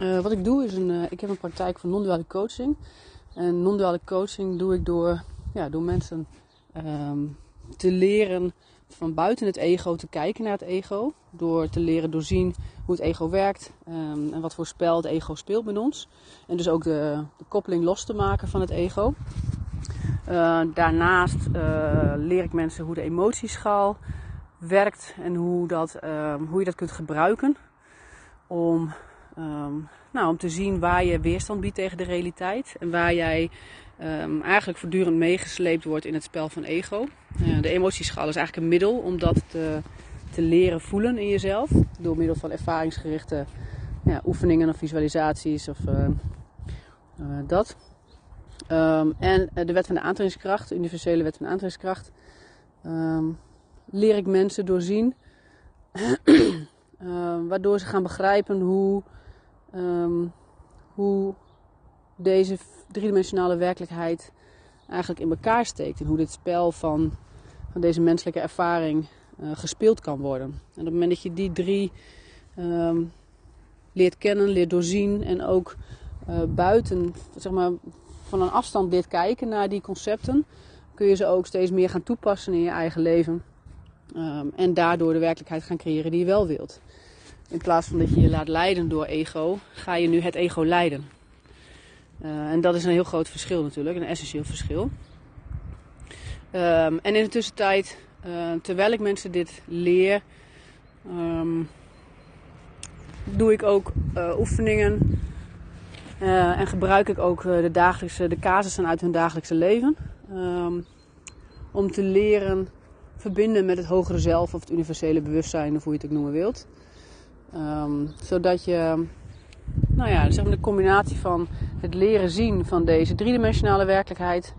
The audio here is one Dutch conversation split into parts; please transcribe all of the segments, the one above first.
Uh, wat ik doe is een, uh, ik heb een praktijk van non-duale coaching. En non-duale coaching doe ik door, ja, door mensen um, te leren van buiten het ego te kijken naar het ego. Door te leren doorzien hoe het ego werkt um, en wat voor spel het ego speelt met ons. En dus ook de, de koppeling los te maken van het ego. Uh, daarnaast leer ik mensen hoe de emotieschaal werkt en hoe, dat, um, hoe je dat kunt gebruiken om, um, nou, om te zien waar je weerstand biedt tegen de realiteit en waar jij um, eigenlijk voortdurend meegesleept wordt in het spel van ego. Uh, de emotieschaal is eigenlijk een middel om dat te, te leren voelen in jezelf door middel van ervaringsgerichte ja, oefeningen of visualisaties of uh, uh, dat. en de wet van de aantrekkingskracht, de universele wet van de aantrekkingskracht leer ik mensen doorzien. uh, waardoor ze gaan begrijpen hoe, um, hoe deze driedimensionale werkelijkheid eigenlijk in elkaar steekt. En hoe dit spel van, van deze menselijke ervaring uh, gespeeld kan worden. En op het moment dat je die drie um, leert kennen, leert doorzien en ook uh, buiten, zeg maar, van een afstand leert kijken naar die concepten, kun je ze ook steeds meer gaan toepassen in je eigen leven. Um, en daardoor de werkelijkheid gaan creëren die je wel wilt. In plaats van dat je je laat leiden door ego, ga je nu het ego leiden. Uh, en dat is een heel groot verschil natuurlijk, een essentieel verschil. Um, en in de tussentijd, uh, terwijl ik mensen dit leer, um, doe ik ook uh, oefeningen en gebruik ik ook de dagelijkse, de casussen uit hun dagelijkse leven. om te leren verbinden met het hogere zelf of het universele bewustzijn, of hoe je het ook noemen wilt. Um, zodat je, nou ja, zeg maar de combinatie van het leren zien van deze driedimensionale werkelijkheid.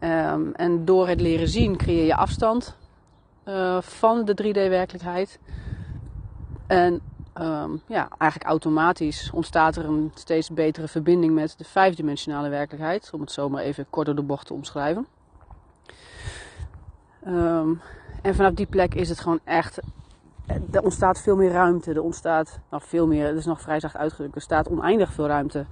Um, en door het leren zien creëer je afstand uh, van de 3D-werkelijkheid. En um, ja, eigenlijk automatisch ontstaat er een steeds betere verbinding met de vijfdimensionale werkelijkheid. Om het zomaar even kort door de bocht te omschrijven. En vanaf die plek is het gewoon echt. Er ontstaat veel meer ruimte. Er ontstaat nog veel meer. Het is nog vrij zacht uitgedrukt. Er staat oneindig veel ruimte.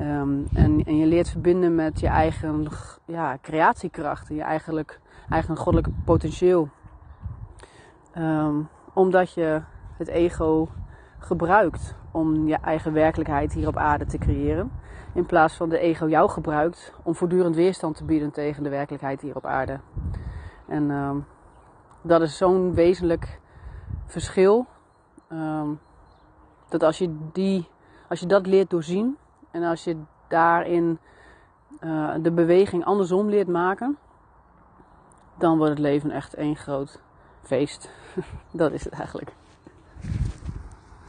Um, en, en, je leert verbinden met je eigen ja, creatiekracht. En je eigenlijk, eigen goddelijke potentieel. Um, omdat je het ego gebruikt om je eigen werkelijkheid hier op aarde te creëren. In plaats van de ego jou gebruikt om voortdurend weerstand te bieden tegen de werkelijkheid hier op aarde. En um, dat is zo'n wezenlijk verschil. Um, dat als je, die, als je dat leert doorzien en als je daarin uh, de beweging andersom leert maken, dan wordt het leven echt één groot feest. dat is het eigenlijk.